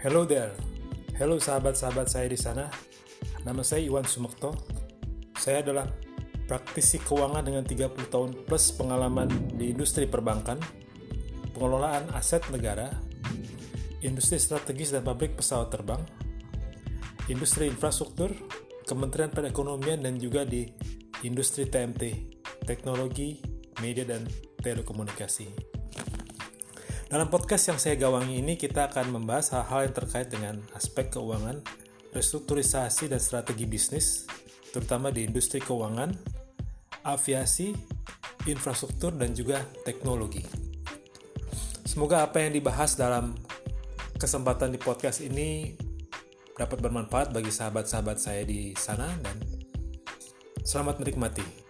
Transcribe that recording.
Hello there. Hello sahabat-sahabat saya di sana. Nama saya Iwan Sumekto. Saya adalah praktisi keuangan dengan 30 tahun plus pengalaman di industri perbankan, pengelolaan aset negara, industri strategis dan pabrik pesawat terbang, industri infrastruktur, Kementerian Perekonomian dan juga di industri TMT, teknologi, media dan telekomunikasi. Dalam podcast yang saya gawangi ini kita akan membahas hal-hal yang terkait dengan aspek keuangan, restrukturisasi dan strategi bisnis, terutama di industri keuangan, aviasi, infrastruktur dan juga teknologi. Semoga apa yang dibahas dalam kesempatan di podcast ini dapat bermanfaat bagi sahabat-sahabat saya di sana dan selamat menikmati.